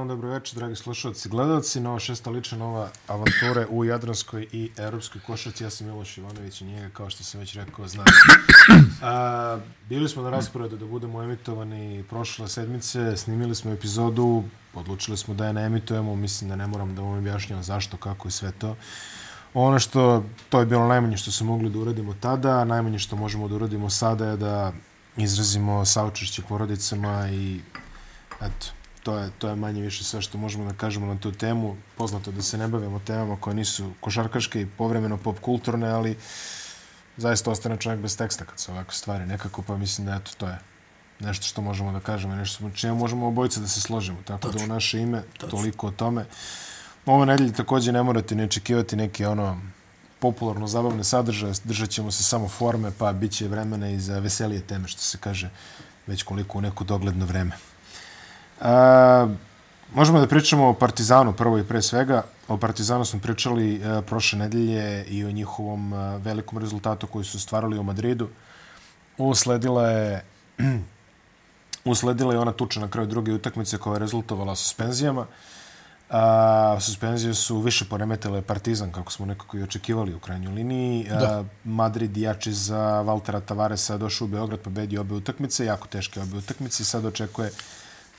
dan, dobro večer, dragi slušalci i gledalci. Nova šesta lična nova avanture u Jadranskoj i Europskoj košarci. Ja sam Miloš Ivanović i njega, kao što sam već rekao, znam. A, bili smo na rasporedu da budemo emitovani prošle sedmice, snimili smo epizodu, odlučili smo da je ne emitujemo, mislim da ne moram da vam objašnjam zašto, kako i sve to. Ono što, to je bilo najmanje što smo mogli da uradimo tada, najmanje što možemo da uradimo sada je da izrazimo saučešće porodicama i eto, to je, to je manje više sve što možemo da kažemo na tu temu. Poznato da se ne bavimo temama koje nisu košarkaške i povremeno pop kulturne, ali zaista ostane čovjek bez teksta kad se ovakve stvari nekako, pa mislim da eto, to je nešto što možemo da kažemo, nešto čime možemo obojice da se složimo. Tako Točno. da u naše ime Točno. toliko o tome. Ove nedelje također ne morate ne očekivati neke ono popularno zabavne sadržaje, držat ćemo se samo forme, pa bit će vremena i za veselije teme, što se kaže, već koliko u neko dogledno vreme. A, možemo da pričamo o Partizanu prvo i pre svega. O Partizanu smo pričali a, prošle nedelje i o njihovom a, velikom rezultatu koji su stvarali u Madridu. Usledila je usledila je ona tuča na kraju druge utakmice koja je rezultovala suspenzijama. A, suspenzije su više poremetile Partizan, kako smo nekako i očekivali u krajnjoj liniji. Da. Madrid jači za Valtera Tavaresa došao u Beograd, pobedio obe utakmice, jako teške obe utakmice i sad očekuje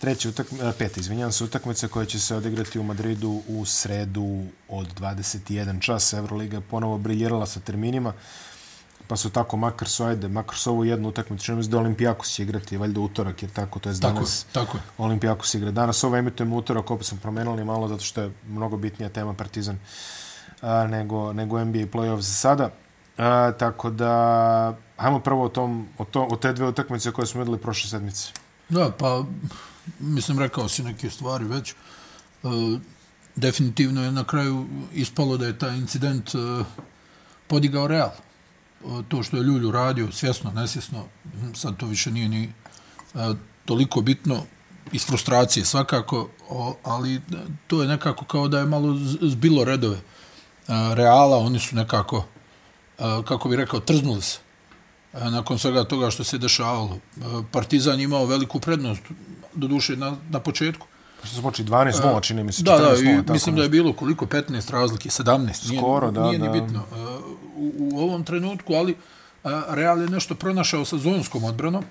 treća utakmica, peta, izvinjam se, utakmica koja će se odigrati u Madridu u sredu od 21 čas. Euroliga je ponovo briljirala sa terminima, pa su tako makar su, ajde, makar su ovu jednu utakmicu, čini da Olimpijakos će igrati, valjda utorak, jer tako, to je danas. Tako je, Olimpijakos igra. Danas ovo emitujemo utorak, opet sam promenili malo, zato što je mnogo bitnija tema Partizan a, nego, nego NBA play-off za sada. A, tako da, hajmo prvo o, tom, o, to, o te dve utakmice koje smo videli prošle sedmice. Da, pa mislim, rekao si neke stvari već. E, definitivno je na kraju ispalo da je taj incident e, podigao real. E, to što je Ljulju radio, svjesno, nesvjesno, hm, sad to više nije ni e, toliko bitno, iz frustracije svakako, o, ali e, to je nekako kao da je malo zbilo redove e, reala, oni su nekako, e, kako bi rekao, trznuli se e, nakon svega toga što se dešavalo. E, Partizan imao veliku prednost, do duše na, na početku. Pa što se poči 12 nula, čini mi se, 14 Da, da, i mislim da je bilo koliko, 15 razlike, 17. Skoro, nije, da, nije da. ni bitno. U, u ovom trenutku, ali Real je nešto pronašao sa zonskom odbranom.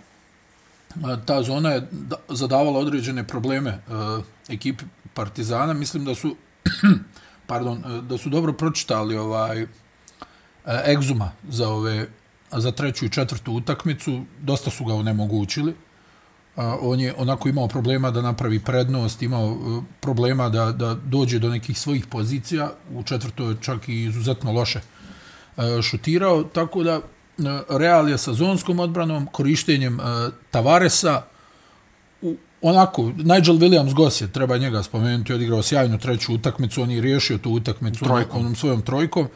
Ta zona je zadavala određene probleme ekipi Partizana. Mislim da su pardon, da su dobro pročitali ovaj egzuma za ove za treću i četvrtu utakmicu. Dosta su ga onemogućili on je onako imao problema da napravi prednost, imao e, problema da, da dođe do nekih svojih pozicija, u četvrtoj čak i izuzetno loše e, šutirao, tako da e, Real je sa zonskom odbranom, korištenjem Tavaresa, onako, Nigel Williams Goss je, treba njega spomenuti, odigrao sjajnu treću utakmicu, on je riješio tu utakmicu trojkom. onom svojom trojkom.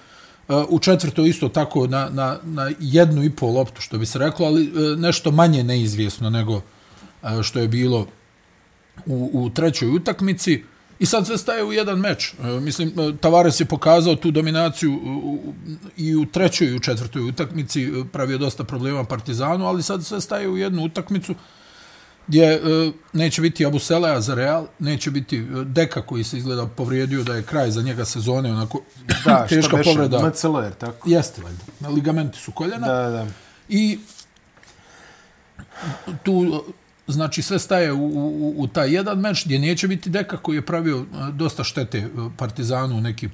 U četvrto isto tako na, na, na jednu i pol loptu, što bi se reklo, ali nešto manje neizvjesno nego što je bilo u, u trećoj utakmici. I sad se staje u jedan meč. Mislim, Tavares je pokazao tu dominaciju i u trećoj i u četvrtoj utakmici, pravio dosta problema Partizanu, ali sad se staje u jednu utakmicu gdje neće biti Abu za Real, neće biti Deka koji se izgleda povrijedio da je kraj za njega sezone, onako da, teška povreda. Da, što tako. Jeste, valjda. Ligamenti su koljena. Da, da. I tu znači sve staje u, u, u taj jedan meč gdje neće biti deka koji je pravio e, dosta štete e, Partizanu neki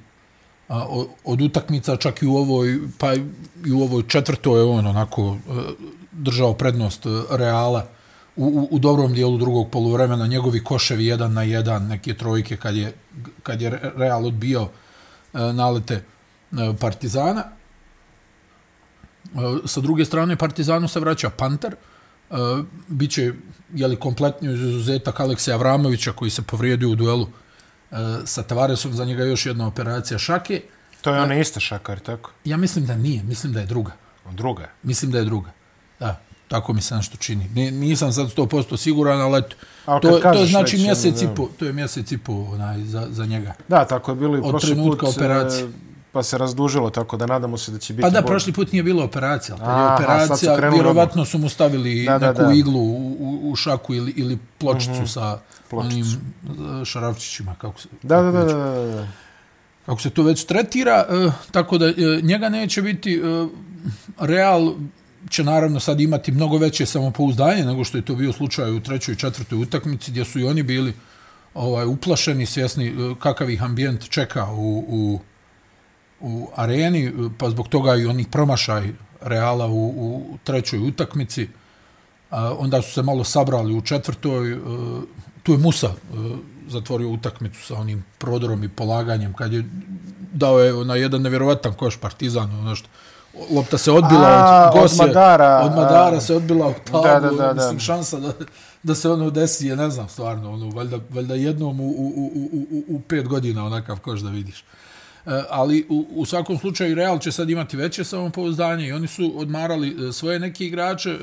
a, od utakmica čak i u ovoj pa i u ovoj četvrtoj je on onako e, držao prednost Reala u, u, u dobrom dijelu drugog poluvremena. Njegovi koševi jedan na jedan neke trojke kad je, kad je Real odbio nalete Partizana. Sa druge strane Partizanu se vraća Panter uh, bit će jeli, kompletni izuzetak Alekseja Avramovića koji se povrijedio u duelu uh, sa Tavaresom, za njega još jedna operacija šake. To je ona ista šaka, tako? Ja mislim da nije, mislim da je druga. Druga je? Mislim da je druga. Da, tako mi se nešto čini. Nisam sad 100% siguran, ali to, to je znači mjesec i po, to je mjesec i po onaj, za, za njega. Da, tako je bilo i prošli put. Od trenutka operacije. Pa se razdužilo, tako da nadamo se da će biti Pa da, bolje. prošli put nije bilo operacija. ali Aha, je su operacija, vjerovatno su mu stavili Da, da, neku da. iglu u, u, u šaku ili, ili pločicu sa Pločicu. onim e, šarafčićima, kako se, Da, da, da, da, da, da. kako se to već tretira. E, tako da e, njega neće biti... E, Real će naravno sad imati mnogo veće samopouzdanje nego što je to bio slučaj u trećoj i četvrtoj utakmici gdje su i oni bili ovaj uplašeni, svjesni kakav ih ambijent čeka u, u, u areni, pa zbog toga i onih promašaj Reala u, u trećoj utakmici. A, onda su se malo sabrali u četvrtoj. E, tu je Musa e, zatvorio utakmicu sa onim prodorom i polaganjem kad je dao je na jedan nevjerovatan koš Partizan, ono što lopta se odbila A, od od Gose, Madara, od Madara a. se odbila u tablu, Da, da, da, da. mislim šansa da, da se ono desi je, ne znam, stvarno, ono, valjda, valjda jednom u, u, u, u, u pet godina onakav koš da vidiš. Eh, ali u, u svakom slučaju Real će sad imati veće samopouzdanje i oni su odmarali eh, svoje neke igrače. Eh,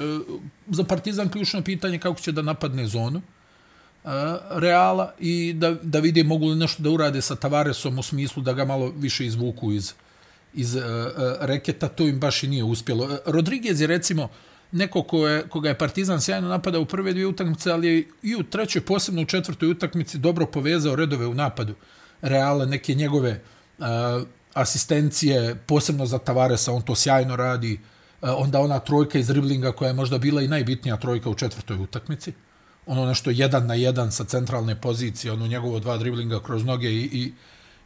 za Partizan ključno pitanje kako će da napadne zonu Reala i da, da vide mogu li nešto da urade sa Tavaresom u smislu da ga malo više izvuku iz, iz reketa, to im baš i nije uspjelo. Rodriguez je recimo neko ko je, koga je Partizan sjajno napadao u prve dvije utakmice, ali je i u trećoj, posebno u četvrtoj utakmici, dobro povezao redove u napadu. Reala, neke njegove uh, Eh, asistencije, posebno za Tavaresa, on to sjajno radi. Eh, onda ona trojka iz driblinga koja je možda bila i najbitnija trojka u četvrtoj utakmici. Ono nešto jedan na jedan sa centralne pozicije, ono njegovo dva driblinga kroz noge i, i,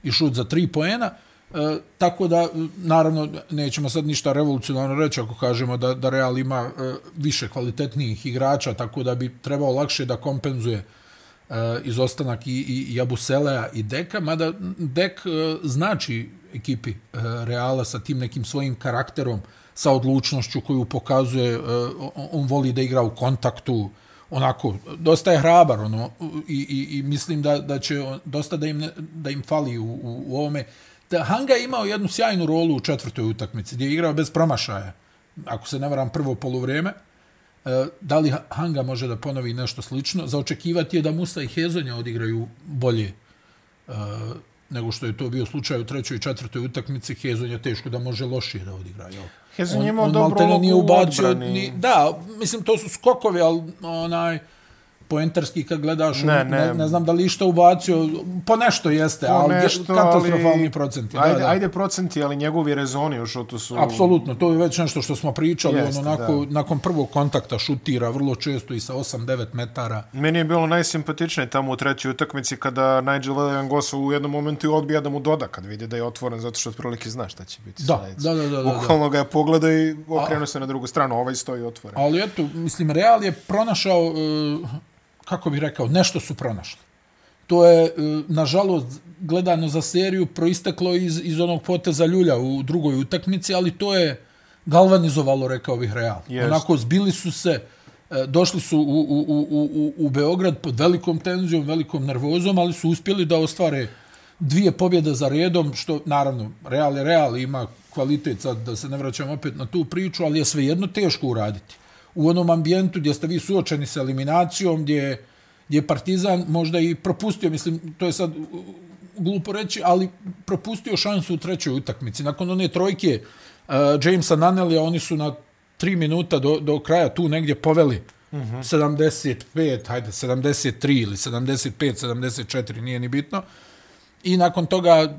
i šut za tri poena. E, tako da, naravno, nećemo sad ništa revolucionarno reći ako kažemo da, da Real ima e, više kvalitetnijih igrača, tako da bi trebao lakše da kompenzuje e, Eh, izostanak i, i, i Abuselea i Deka, mada Dek eh, znači ekipi eh, Reala sa tim nekim svojim karakterom, sa odlučnošću koju pokazuje, on, voli da igra u kontaktu, onako, dosta je hrabar, ono, i, i, i mislim da, da će on- dosta da im, da im fali u, u, u ovome. Da Hanga je imao jednu sjajnu rolu u četvrtoj utakmici, gdje je igrao bez promašaja. Ako se ne varam prvo poluvrijeme, da li Hanga može da ponovi nešto slično? Za očekivati je da Musa i Hezonja odigraju bolje e, nego što je to bio slučaj u trećoj i četvrtoj utakmici. Hezonja teško da može lošije da odigra. Jel? Hezonja On- imao on maltene ulogu nije u odbrani. Ni, da, mislim, to su skokovi, ali onaj poentarski kad gledaš, Ne, ne, ne. ne, znam da li išta ubacio, po nešto jeste, Po ali nešto, katastrofalni ali- procenti. Ajde, da, da. ajde procenti, ali njegovi rezoni u šutu su... Apsolutno, to je već nešto što smo pričali, Jeste, ono, onako, da. nakon prvog kontakta šutira vrlo često i sa 8-9 metara. Meni je bilo najsimpatičnije tamo u trećoj utakmici kada Nigel Angosa u jednom momentu odbija da mu doda kad vidi da je otvoren zato što otprilike zna šta će biti. Da, da, da, da, da. Bukvalno ga je pogledao i okrenuo se na drugu stranu, ovaj stoji otvoren. Ali eto, mislim, Real je pronašao, e, kako bih rekao, nešto su pronašli. To je, e, nažalost, gledano za seriju, proisteklo iz, iz onog poteza Ljulja u drugoj utakmici, ali to je galvanizovalo, rekao bih, Real. Jest. Onako, zbili su se, e, došli su u, u, u, u, u- Beograd pod velikom tenzijom, velikom nervozom, ali su uspjeli da ostvare dvije pobjede za redom, što naravno Real je Real ima kvalitet sad da se ne vraćam opet na tu priču, ali je svejedno teško uraditi. U onom ambijentu gdje ste vi suočeni sa eliminacijom, gdje, gdje je Partizan možda i propustio, mislim, to je sad glupo reći, ali propustio šansu u trećoj utakmici. Nakon one trojke uh, Jamesa Nanelija, oni su na tri minuta do, do kraja tu negdje poveli uh -huh. 75, hajde, 73 ili 75, 74, nije ni bitno. I nakon toga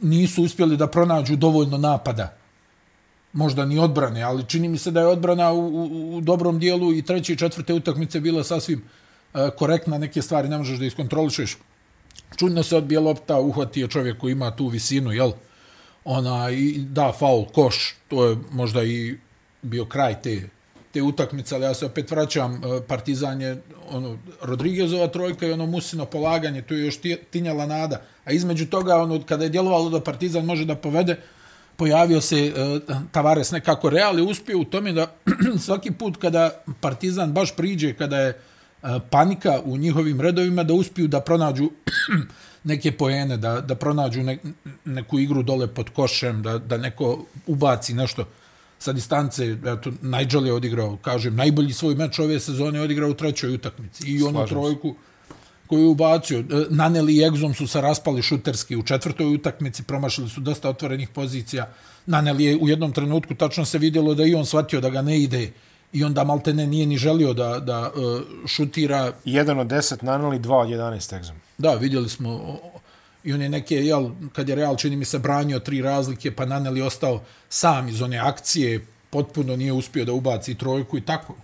nisu uspjeli da pronađu dovoljno napada. Možda ni odbrane, ali čini mi se da je odbrana u, u, u dobrom dijelu i treće i četvrte utakmice bila sasvim e, korektna. Neke stvari ne možeš da iskontrolišeš. Čudno se odbije lopta, uhvati je čovjek koji ima tu visinu, jel? Ona, i da, faul, koš, to je možda i bio kraj te, te utakmice, ali ja se opet vraćam, e, Partizan je ono, Rodriguezova trojka i ono Musino polaganje, tu je još tinjala nada. A između toga, ono, kada je djelovalo da Partizan može da povede, pojavio se uh, Tavares nekako Real je uspio u tome da svaki put kada Partizan baš priđe, kada je uh, panika u njihovim redovima, da uspiju da pronađu neke poene, da, da pronađu ne, neku igru dole pod košem, da, da neko ubaci nešto sa distance. Eto, Nigel je odigrao, kažem, najbolji svoj meč ove sezone odigrao u trećoj utakmici. I onu Slažem se. Koju je ubacio. E, Naneli i Egzom su se raspali šuterski u četvrtoj utakmici, promašili su dosta otvorenih pozicija. Naneli je u jednom trenutku tačno se vidjelo da i on shvatio da ga ne ide i onda Maltene nije ni želio da, da uh, šutira. 1 od 10 Naneli, 2 od 11 Egzom. Da, vidjeli smo i on je neke, jel, kad je Real čini mi se branio tri razlike, pa Naneli ostao sam iz one akcije, potpuno nije uspio da ubaci trojku i tako.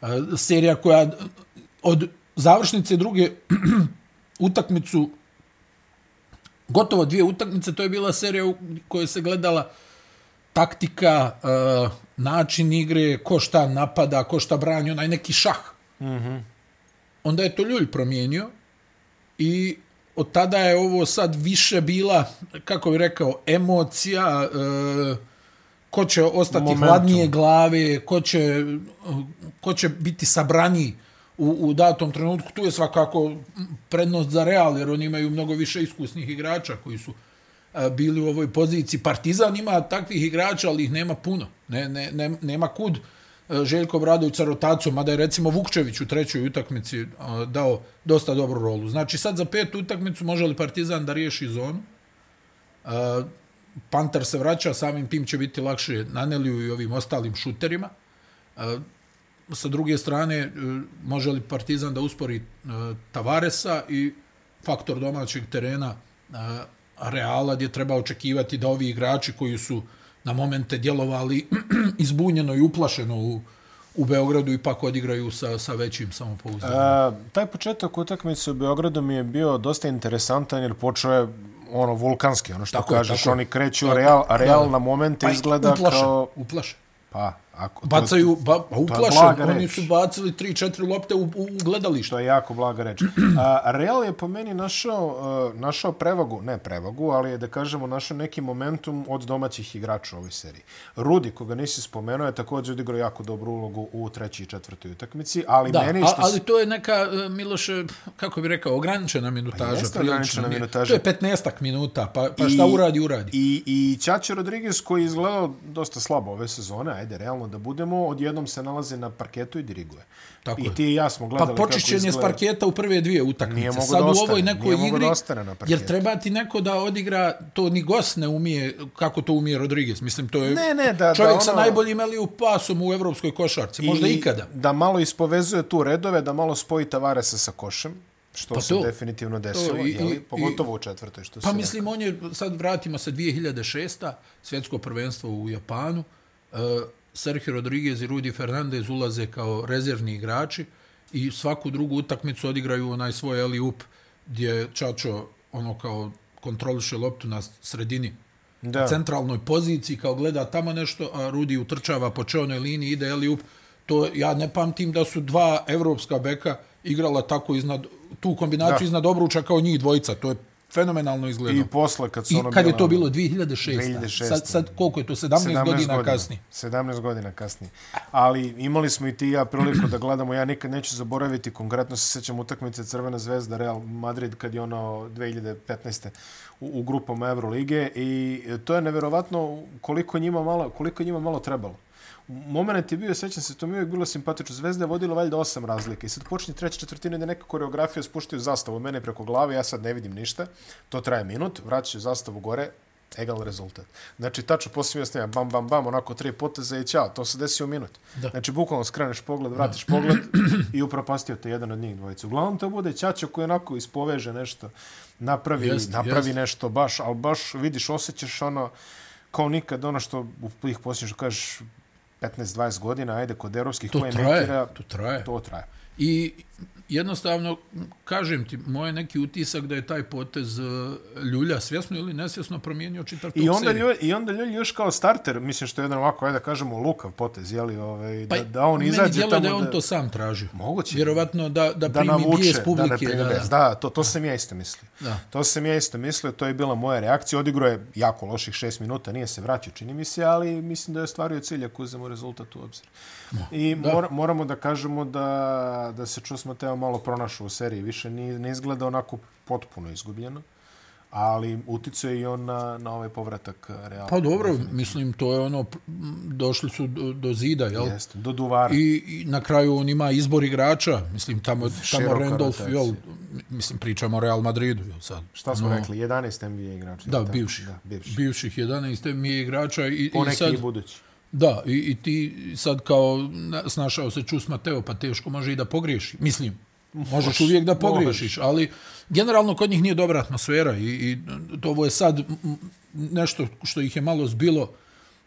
Uh, serija koja od završnice druge utakmicu gotovo dvije utakmice, to je bila serija u kojoj se gledala taktika, uh, način igre, ko šta napada, ko šta brani, onaj neki šah. Mm -hmm. Onda je to Ljulj promijenio i od tada je ovo sad više bila, kako bih rekao, emocija, uh, ko će ostati Momentum. hladnije glave, ko će, ko će biti sabraniji u, u datom trenutku. Tu je svakako prednost za Real, jer oni imaju mnogo više iskusnih igrača koji su a, bili u ovoj poziciji. Partizan ima takvih igrača, ali ih nema puno. Ne, ne, ne, nema kud e, Željko Bradović sa rotacijom, mada je recimo Vukčević u trećoj utakmici a, dao dosta dobru rolu. Znači sad za pet utakmicu može li Partizan da riješi zonu? A, Panter se vraća, samim tim će biti lakše Naneliju i ovim ostalim šuterima. Sa druge strane, e, može li Partizan da uspori e, Tavaresa i faktor domaćeg terena e, Reala gdje treba očekivati da ovi igrači koji su na momente djelovali izbunjeno i uplašeno u, u Beogradu ipak odigraju sa, sa većim samopouzdanjem. Taj početak utakmice u Beogradu mi je bio dosta interesantan jer počeo je ono vulkanski, ono što tako kažeš, tako oni kreću, tako, real, real da, na momente pa izgleda uplašen, kao... Uplašen. Pa, ako, Bacaju, ba, pa uplašen, oni su bacili 3-4 lopte u, u gledalište. To je jako blaga reč. A, Real je po meni našao, uh, našao prevagu, ne prevagu, ali je da kažemo našao neki momentum od domaćih igrača u ovoj seriji. Rudi, koga nisi spomenuo, je također odigrao jako dobru ulogu u trećoj i četvrtoj utakmici, ali da, meni... Da, ali to je neka, e, Miloše, kako bi rekao, ograničena minutaža. Pa ograničena minutaža. To je 15 minuta, pa, pa šta I, uradi, uradi. I, i Ćače Rodriguez, koji je izgledao dosta slabo ove sezone, ajde, realno da bude budemo, odjednom se nalaze na parketu i diriguje. Tako I ti i ja smo gledali pa, kako izgleda. Pa s parketa u prve dvije utakmice. Sad da ostane, u ovoj nekoj igri, da ostane na parketu. jer treba ti neko da odigra, to ni gost ne umije, kako to umije Rodriguez. Mislim, to je ne, ne, da, čovjek da ono, sa najboljim Eliju pasom u evropskoj košarci. Možda i, ikada. Da malo ispovezuje tu redove, da malo spoji Tavaresa sa košem što pa se to, definitivno desilo, to, i, jeli, pogotovo u četvrtoj. Što pa mislim, rekao. on je, sad vratimo se 2006. svjetsko prvenstvo u Japanu, uh, Sergio Rodriguez i Rudi Fernandez ulaze kao rezervni igrači i svaku drugu utakmicu odigraju onaj svoj eli up gdje Čačo ono kao kontroliše loptu na sredini da. centralnoj poziciji kao gleda tamo nešto, a Rudi utrčava po čeonoj liniji, ide eli up. To ja ne pamtim da su dva evropska beka igrala tako iznad tu kombinaciju da. iznad obruča kao njih dvojica. To je fenomenalno izgledao. I posle kad su I ono kad je to bilo 2006. 2006. Sad, sad koliko je to 17, 17 godina, kasnije. 17 godina kasnije. Ali imali smo i ti ja priliku da gledamo, ja nikad neću zaboraviti, konkretno se sećam utakmice Crvena zvezda Real Madrid kad je ono 2015. u, u grupama Evrolige i to je neverovatno koliko njima malo, koliko njima malo trebalo moment je bio, sećam se, to mi je uvijek bilo simpatično. Zvezda je vodila valjda osam razlike. I sad počinje treća četvrtina da neka koreografija spuštaju zastavu mene preko glave, ja sad ne vidim ništa. To traje minut, vraćaju zastavu gore, egal rezultat. Znači, tačno poslije jasnije, bam, bam, bam, onako tri poteze i ćao, to se desi u minut. Da. Znači, bukvalno skreneš pogled, vratiš da. pogled i upropastio te jedan od njih dvojica. Uglavnom to bude ćačo koji onako ispoveže nešto, napravi, jest, napravi jest. nešto baš, ali baš vidiš, osjećaš ono, kao nikad ono što ih posljednješ, kažeš, 15-20 godina, ajde, kod evropskih to traje, to traje. To traje. I jednostavno, kažem ti, moj neki utisak da je taj potez uh, Ljulja svjesno ili nesvjesno promijenio čitav I onda, Ljulj, I onda Ljulj još kao starter, mislim što je jedan ovako, ajde da kažemo, lukav potez, jeli, ovaj, pa, da, da on izađe tamo... da je on to sam tražio. Moguće. Vjerovatno da, da, da primi navuče, bijes publike. Da, primi da, da, to, to sam ja isto mislio. Da. To sam ja isto mislio, to je bila moja reakcija. Odigro je jako loših šest minuta, nije se vraćao, čini mi se, ali mislim da je stvario cilj ako uzemo rezultat u obzir. I mor, moramo da kažemo da, da se čuo smo teo malo pronašao u seriji. Više ne, ne izgleda onako potpuno izgubljeno. ali uticuje i on na, na ovaj povratak Reala. Pa dobro, mislim, to je ono, došli su do, do zida, jel? Jeste, do Duvara. I, I na kraju on ima izbor igrača, mislim, tamo, tamo Randolph, rotacija. jel, mislim, pričamo o Real Madridu, jel sad. Šta smo No, rekli? 11 NBA igrača. Da, tako? bivših. Da, bivših. Bivših 11 mi je igrača i, i Poneki sad... i budući. Da, i, i ti sad kao na- snašao se čus Mateo, pa teško može i da pogriješi. Mislim, možeš uvijek da pogriješiš, ali generalno kod njih nije dobra atmosfera i, i to ovo je sad nešto što ih je malo zbilo.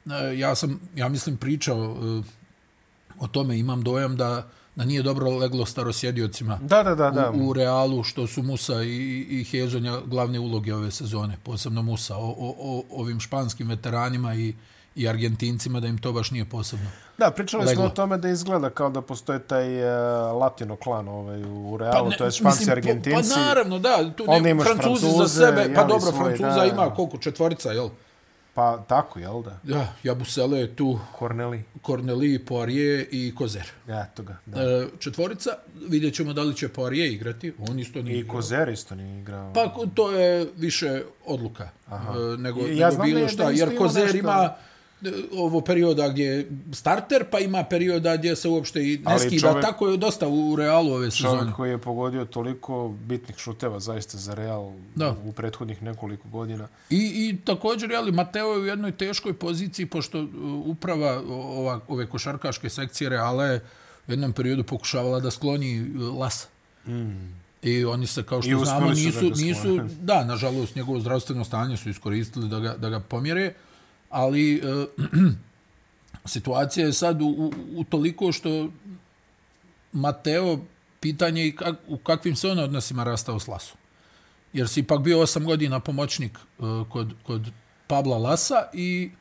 E, Ja sam, ja mislim, pričao e, o tome, imam dojam da, da nije dobro leglo starosjediocima Da, da, da, da. u, u Realu, što su Musa i, i Hezonja glavne uloge ove sezone, posebno Musa, o, o, o ovim španskim veteranima i, i Argentincima, da im to baš nije posebno. Da, pričali leglo. smo o tome da izgleda kao da postoje taj uh, latino klan ovaj, u Realu, to je Španci, mislim, Argentinci. Pa, pa naravno, da, tu ne, Francuzi za Francuze, sebe, pa dobro, svoje, Francuza da. ima koliko, četvorica, jel? Pa tako, jel da? Da, Jabusele je tu, Korneli. Corneli, Poirier i Kozer. Eto ga, da. E, četvorica, vidjet ćemo da li će Poirier igrati, on isto nije I igrao. Kozer isto nije igrao. Pa to je više odluka Aha. nego, Ja nego bilo šta. Jer Kozer nešto- ima e, ovo perioda gdje je starter, pa ima perioda gdje se uopšte i ne Ali skida. čovjek- Tako je dosta u Realu ove sezone. Čovjek koji je pogodio toliko bitnih šuteva zaista za Real Da. u prethodnih nekoliko godina. I, I također, jeli, Mateo je u jednoj teškoj poziciji, pošto uh, uprava ova, ove košarkaške sekcije Reala je u jednom periodu pokušavala da skloni uh, Lasa. Mm. I oni se, kao što znamo, su da nisu, nisu, da, nažalost, njegovo zdravstveno stanje su iskoristili da ga, da ga pomjere, ali e, situacija je sad u, u, u toliko što Mateo, pitanje je kak, u kakvim se on odnosima rastao s Lasom. Jer si ipak bio osam godina pomoćnik e, kod, kod Pabla Lasa i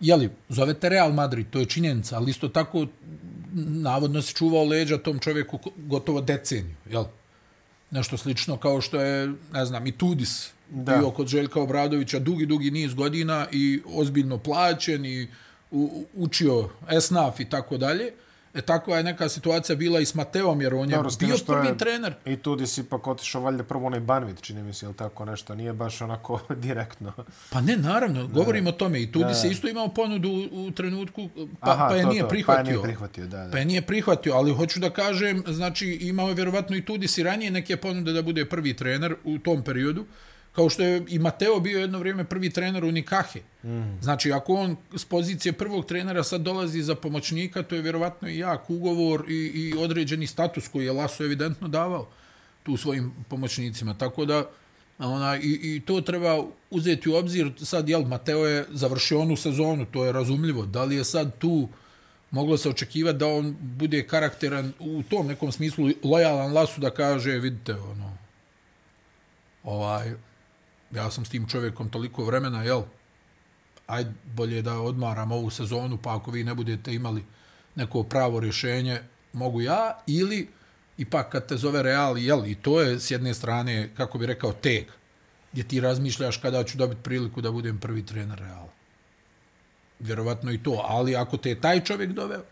jeli, zovete Real Madrid, to je činjenica, ali isto tako navodno se čuvao leđa tom čovjeku gotovo deceniju, jel? Nešto slično kao što je, ne znam, i Tudis Da. da. bio kod Željka Obradovića dugi, dugi niz godina i ozbiljno plaćen i u, učio esnaf i tako dalje. E takva je neka situacija bila i s Mateom, jer on je Dobro, bio prvi je- trener. I tu di si ipak otišao valjda prvo onaj Banvit, čini mi se, ili tako nešto. Nije baš onako direktno. Pa ne, naravno, govorim o tome. I Tudis Da. se isto imao ponudu u, u trenutku, pa, Aha, pa je to, nije to. prihvatio. Pa je nije prihvatio, da, da. Pa je nije prihvatio, ali hoću da kažem, znači imao je vjerovatno i Tudis i ranije neke ponude da bude prvi trener u tom periodu, kao što je i Mateo bio jedno vrijeme prvi trener u Nikahe. Mm. Znači, ako on s pozicije prvog trenera sad dolazi za pomoćnika, to je vjerovatno i jak ugovor i, i određeni status koji je Laso evidentno davao tu svojim pomoćnicima. Tako da, ona, i, i to treba uzeti u obzir. Sad, jel, Mateo je završio onu sezonu, to je razumljivo. Da li je sad tu moglo se očekivati da on bude karakteran u tom nekom smislu lojalan Lasu da kaže, vidite, ono, ovaj, ja sam s tim čovjekom toliko vremena, jel, aj bolje da odmaram ovu sezonu, pa ako vi ne budete imali neko pravo rješenje, mogu ja, ili ipak kad te zove Real, jel, i to je s jedne strane, kako bi rekao, teg, gdje ti razmišljaš kada ću dobiti priliku da budem prvi trener Reala. Vjerovatno i to, ali ako te je taj čovjek doveo,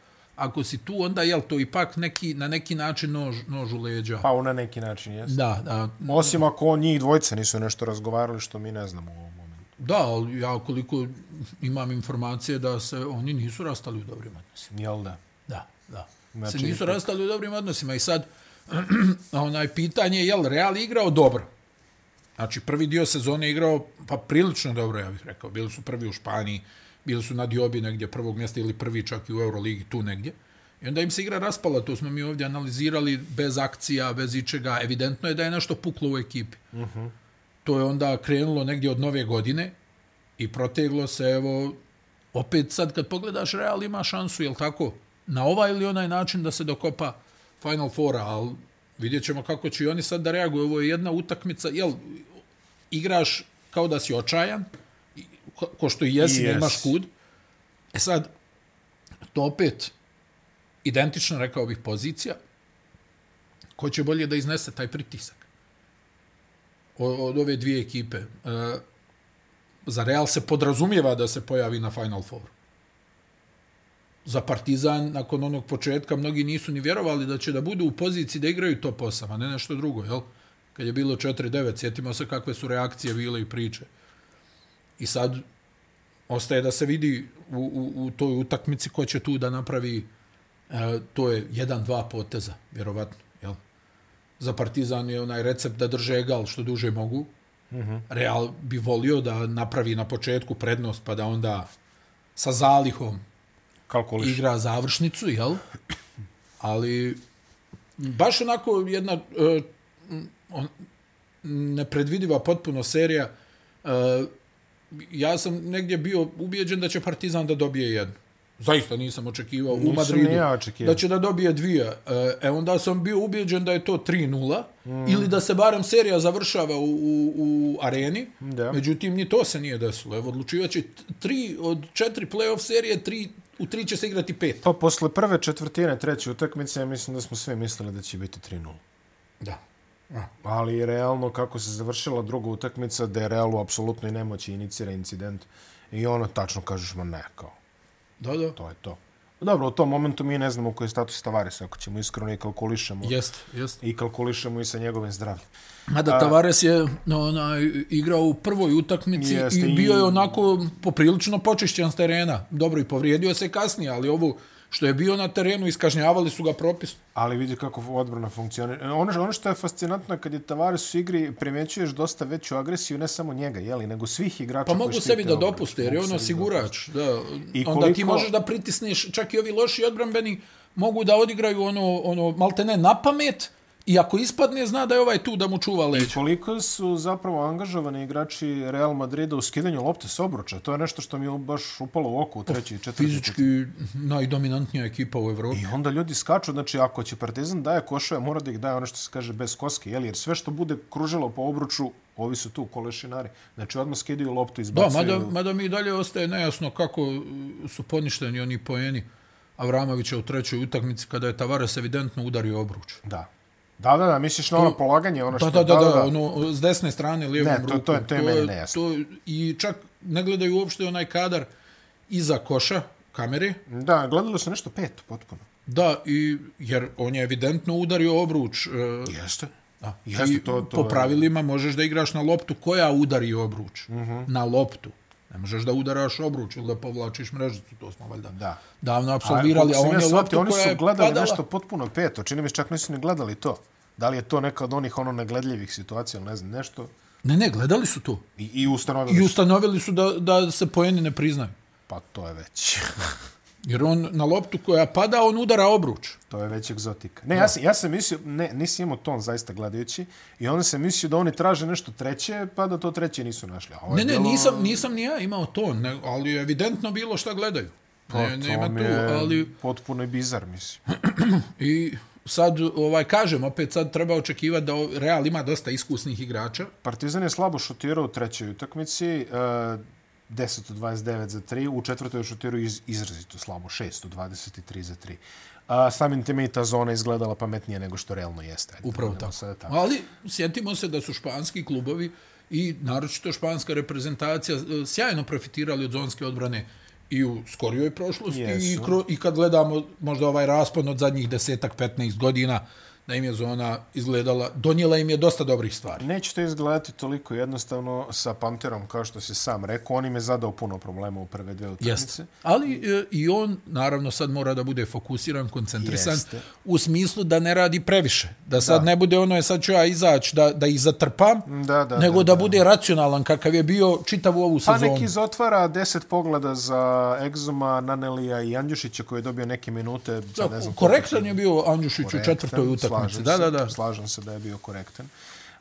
ako si tu, onda jel to ipak neki, na neki način nož, nož u leđa. Pa na neki način, jes. Da, da, Osim ako on njih dvojica nisu nešto razgovarali, što mi ne znamo u ovom momentu. da, ali ja koliko imam informacije da se oni nisu rastali u dobrim odnosima. Jel da? Da, da. Znači, se nisu ipak- rastali u dobrim odnosima i sad onaj pitanje je jel Real igrao dobro. Znači prvi dio sezone je igrao pa prilično dobro, ja bih rekao. Bili su prvi u Španiji, bili su na diobi negdje prvog mjesta ili prvi čak i u Euroligi tu negdje. I onda im se igra raspala, to smo mi ovdje analizirali bez akcija, bez ičega. Evidentno je da je nešto puklo u ekipi. Uh -huh. To je onda krenulo negdje od nove godine i proteglo se, evo, opet sad kad pogledaš Real ima šansu, jel tako, na ovaj ili onaj način da se dokopa Final Fora, ali vidjet ćemo kako će i oni sad da reaguju. Ovo je jedna utakmica, jel, igraš kao da si očajan, ko, ko što i jesi, yes. nemaš kud. E sad, to opet identično, rekao bih, pozicija, ko će bolje da iznese taj pritisak od, od ove dvije ekipe. E, za Real se podrazumijeva da se pojavi na Final Four. Za Partizan, nakon onog početka, mnogi nisu ni vjerovali da će da budu u poziciji da igraju top 8, a ne nešto drugo, jel? kad je bilo 4-9, sjetimo se kakve su reakcije bile i priče. I sad ostaje da se vidi u, u, u toj utakmici ko će tu da napravi e, to je jedan, dva poteza, vjerovatno. Jel? Za Partizan je onaj recept da drže egal što duže mogu. Mm -hmm. Real bi volio da napravi na početku prednost pa da onda sa zalihom Kalkuliš. igra završnicu, jel? Ali baš onako jedna uh, on, nepredvidiva potpuno serija. Uh, ja sam negdje bio ubijeđen da će Partizan da dobije jednu. Zaista nisam očekivao nisam u Madridu ja da će da dobije dvije. E onda sam bio ubijeđen da je to 3-0 mm. ili da se barem serija završava u, u, u areni. Da. Međutim, ni to se nije desilo. Evo, odlučivaće tri od četiri playoff serije, tri, u tri će se igrati pet. Pa posle prve četvrtine, treće utakmice, ja mislim da smo sve mislili da će biti 3-0. Da. Ali realno kako se završila druga utakmica, da je realu apsolutno i nemoći inicira incident i ono tačno kažeš, ma ne, kao Da, da. To je to. Dobro, u tom momentu mi ne znamo koji je status Tavares, ako ćemo iskreno i kalkulišemo. Jest, jest. I kalkulišemo i sa njegovim zdravljem. Mada Tavares je ona, igrao u prvoj utakmici i bio je onako poprilično počišćen s terena. Dobro, i povrijedio se kasnije, ali ovo što je bio na terenu, iskažnjavali su ga propis. Ali vidi kako odbrana funkcionira. Ono, ono što je fascinantno kad je Tavares u igri, primjećuješ dosta veću agresiju, ne samo njega, jeli, nego svih igrača Pa mogu sebi da dopuste, jer je ono sigurač. Da. I koliko... Onda ti možeš da pritisneš, čak i ovi loši odbranbeni mogu da odigraju ono, ono maltene na pamet, I ako ispadne, zna da je ovaj tu da mu čuva leđa. I koliko su zapravo angažovani igrači Real Madrida u skidanju lopte s obruča. To je nešto što mi je baš upalo u oko u treći i četvrti. Fizički najdominantnija ekipa u Evropi. I onda ljudi skaču, znači ako će Partizan daje košove, mora da ih daje ono što se kaže bez koske, jel? jer sve što bude kružilo po obruču, ovi su tu kolešinari. Znači odmah skidaju loptu, izbacuju. Da, mada, mada mi dalje ostaje nejasno kako su poništeni oni poeni Avramovića u trećoj utakmici kada je Tavares evidentno udario obruč. Da, Da, da, da, misliš na ono polaganje, ono što... Da, da, da, da, ono, s desne strane, lijevom ne, to, to, je, to je meni nejasno. To, I čak ne gledaju uopšte onaj kadar iza koša, kamere. Da, gledalo se nešto peto, potpuno. Da, i, jer on je evidentno udario obruč. E, Jeste. Da. Jeste, I to, to, po pravilima možeš da igraš na loptu koja udari obruč. Uh mhm. -huh. Na loptu. Ne možeš da udaraš obruč ili da povlačiš mrežicu, to smo valjda da. davno absolvirali, a, a on je loptu oni su gledali padala... nešto potpuno peto, čini mi se čak nisu ni gledali to. Da li je to neka od onih ono negledljivih situacija, ne znam, nešto? Ne, ne, gledali su to. I, i ustanovili I ustanovili su da, da se poeni ne priznaju. Pa to je već. Jer on na loptu koja pada, on udara obruč. To je već egzotika. Ne, ja sam, ja sam mislio, ne, nisi imao ton zaista gledajući, i onda sam mislio da oni traže nešto treće, pa da to treće nisu našli. A ne, ne, bilo... nisam, nisam ni ja imao ton, ne, ali je evidentno bilo šta gledaju. Pa, ne, nema tu, ali... potpuno i bizar, mislim. I sad, ovaj, kažem, opet sad treba očekivati da Real ima dosta iskusnih igrača. Partizan je slabo šutirao u trećoj utakmici. Uh, 10 od 29 za 3, u četvrtoj šutiru iz, izrazito slabo, 6 od 23 za 3. A samim time i ta zona izgledala pametnije nego što realno jeste. Ajde, Upravo tako. tako. Ali sjetimo se da su španski klubovi i naročito španska reprezentacija e, sjajno profitirali od zonske odbrane i u skorijoj prošlosti i, kro, i kad gledamo možda ovaj raspon od zadnjih desetak, 15 godina, da im je zona izgledala, donijela im je dosta dobrih stvari. Neće to izgledati toliko jednostavno sa Panterom, kao što se sam rekao, on im je zadao puno problema u prve dve utakmice. Ali e, i on, naravno, sad mora da bude fokusiran, koncentrisan, Jeste. u smislu da ne radi previše. Da sad da. ne bude ono je sad ću ja izaći da, da ih zatrpam, da, da, nego da, da, da bude racionalan kakav je bio čitav u ovu sezonu. Pa neki izotvara deset pogleda za Egzoma, Nanelija i Andjušića koji je dobio neke minute. Sad ne znam korektan je bio Andjušić u četvrtoj utakmici slažem da, se, da, da. slažem se da je bio korektan.